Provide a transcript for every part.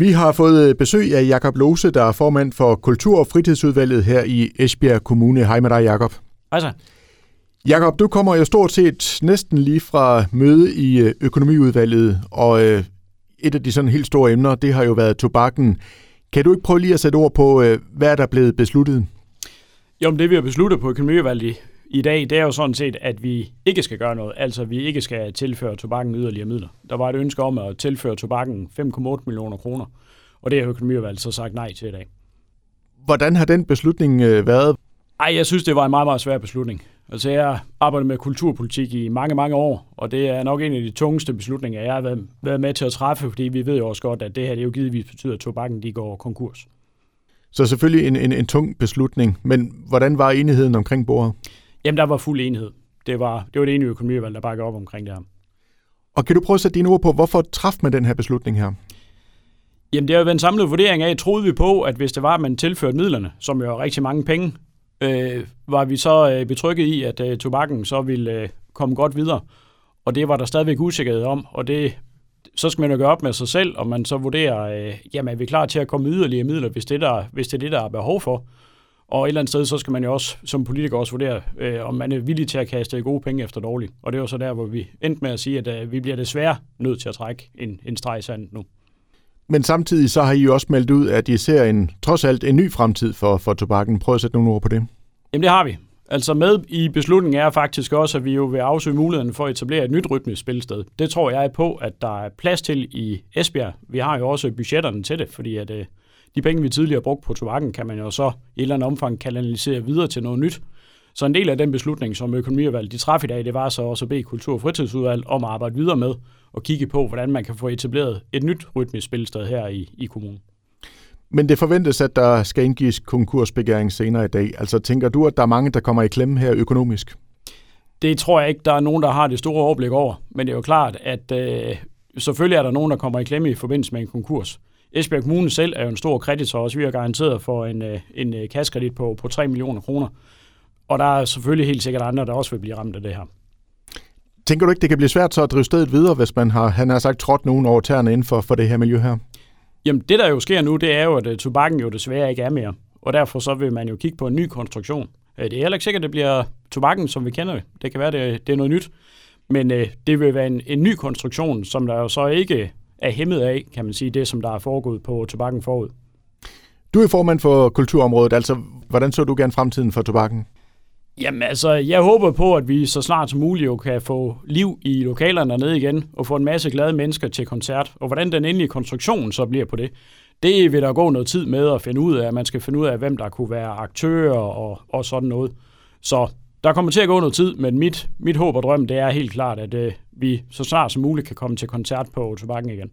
Vi har fået besøg af Jakob Lose, der er formand for Kultur- og Fritidsudvalget her i Esbjerg Kommune. Hej med dig, Jakob. Hej så. Jakob, du kommer jo stort set næsten lige fra møde i øh, økonomiudvalget, og øh, et af de sådan helt store emner, det har jo været tobakken. Kan du ikke prøve lige at sætte ord på, øh, hvad er der blevet besluttet? Jo, men det vi har besluttet på økonomiudvalget i dag, det er jo sådan set, at vi ikke skal gøre noget. Altså, vi ikke skal tilføre tobakken yderligere midler. Der var et ønske om at tilføre tobakken 5,8 millioner kroner, og det har økonomiudvalget så sagt nej til i dag. Hvordan har den beslutning været? Ej, jeg synes, det var en meget, meget svær beslutning. Altså, jeg har arbejdet med kulturpolitik i mange, mange år, og det er nok en af de tungeste beslutninger, jeg har været, været med til at træffe, fordi vi ved jo også godt, at det her det jo givetvis betyder, at tobakken de går konkurs. Så selvfølgelig en, en, en tung beslutning, men hvordan var enigheden omkring bordet? Jamen, der var fuld enighed. Det var det, var det enige økonomivalg, der bakkede op omkring det her. Og kan du prøve at sætte dine ord på, hvorfor traf man den her beslutning her? Jamen, det har jo været en samlet vurdering af, troede vi på, at hvis det var, at man tilførte midlerne, som jo er rigtig mange penge, øh, var vi så øh, betrykket i, at øh, tobakken så ville øh, komme godt videre. Og det var der stadigvæk usikkerhed om, og det, så skal man jo gøre op med sig selv, og man så vurderer, øh, jamen er vi klar til at komme yderligere midler, hvis det, der, hvis det er det, der er behov for. Og et eller andet sted, så skal man jo også som politiker også vurdere, øh, om man er villig til at kaste gode penge efter dårligt. Og det var så der, hvor vi endte med at sige, at øh, vi bliver desværre nødt til at trække en, en streg i sandet nu. Men samtidig så har I jo også meldt ud, at I ser en, trods alt en ny fremtid for, for tobakken. Prøv at sætte nogle ord på det. Jamen det har vi. Altså med i beslutningen er faktisk også, at vi jo vil afsøge muligheden for at etablere et nyt rytmisk spilsted. Det tror jeg på, at der er plads til i Esbjerg. Vi har jo også budgetterne til det, fordi at øh, de penge, vi tidligere har brugt på tobakken, kan man jo så i et eller andet omfang kanalisere videre til noget nyt. Så en del af den beslutning, som økonomiudvalget de træffede i dag, det var så også at bede Kultur- og Fritidsudvalg om at arbejde videre med og kigge på, hvordan man kan få etableret et nyt rytmisk spilsted her i, i kommunen. Men det forventes, at der skal indgives konkursbegæring senere i dag. Altså tænker du, at der er mange, der kommer i klemme her økonomisk? Det tror jeg ikke, der er nogen, der har det store overblik over. Men det er jo klart, at øh, selvfølgelig er der nogen, der kommer i klemme i forbindelse med en konkurs. Esbjerg Kommune selv er jo en stor kreditor også. Vi har garanteret for en, øh, en øh, kaskredit på, på 3 millioner kroner. Og der er selvfølgelig helt sikkert andre, der også vil blive ramt af det her. Tænker du ikke, det kan blive svært så at drive stedet videre, hvis man har, han har sagt, trådt nogen over tæerne inden for, for det her miljø her? Jamen, det der jo sker nu, det er jo, at uh, tobakken jo desværre ikke er mere. Og derfor så vil man jo kigge på en ny konstruktion. Det er heller ikke sikkert, at det bliver tobakken, som vi kender det. Det kan være, det, det er noget nyt. Men uh, det vil være en, en ny konstruktion, som der jo så ikke er hæmmet af, kan man sige, det som der er foregået på tobakken forud. Du er formand for kulturområdet, altså hvordan så du gerne fremtiden for tobakken? Jamen altså, jeg håber på, at vi så snart som muligt jo kan få liv i lokalerne dernede igen, og få en masse glade mennesker til koncert. Og hvordan den endelige konstruktion så bliver på det, det vil der gå noget tid med at finde ud af. Man skal finde ud af, hvem der kunne være aktører og, og sådan noget. Så der kommer til at gå noget tid, men mit, mit håb og drøm, det er helt klart, at øh, vi så snart som muligt kan komme til koncert på Tobakken igen.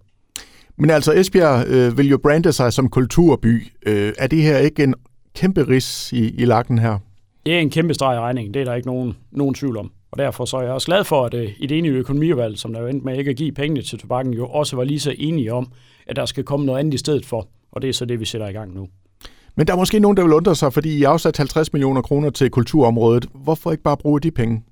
Men altså, Esbjerg øh, vil jo brande sig som kulturby. Øh, er det her ikke en kæmpe ris i, i lakken her? Det er en kæmpe streg i regningen, det er der ikke nogen, nogen tvivl om. Og derfor så er jeg også glad for, at uh, i det enige økonomivalg, som der jo endte med ikke at give pengene til tobakken, jo også var lige så enige om, at der skal komme noget andet i stedet for. Og det er så det, vi sætter i gang nu. Men der er måske nogen, der vil undre sig, fordi I afsat 50 millioner kroner til kulturområdet. Hvorfor ikke bare bruge de penge?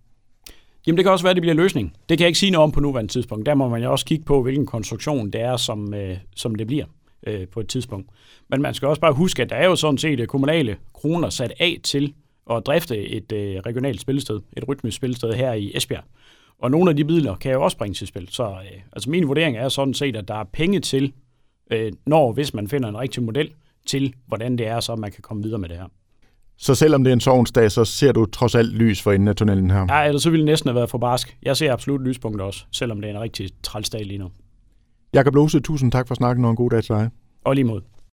Jamen det kan også være, at det bliver løsning. Det kan jeg ikke sige noget om på nuværende tidspunkt. Der må man jo også kigge på, hvilken konstruktion det er, som, øh, som det bliver øh, på et tidspunkt. Men man skal også bare huske, at der er jo sådan set øh, kommunale kroner sat af til at drifte et øh, regionalt spillested, et rytmisk spillested her i Esbjerg. Og nogle af de midler kan jo også bringes i spil. Så øh, altså min vurdering er sådan set, at der er penge til, øh, når hvis man finder en rigtig model, til hvordan det er, så man kan komme videre med det her. Så selvom det er en sovnsdag, så ser du trods alt lys for enden af tunnelen her? Ja, eller så ville det næsten have været for barsk. Jeg ser absolut lyspunkter også, selvom det er en rigtig træls dag lige nu. Jakob Lose, tusind tak for snakken og en god dag til dig. Og lige mod.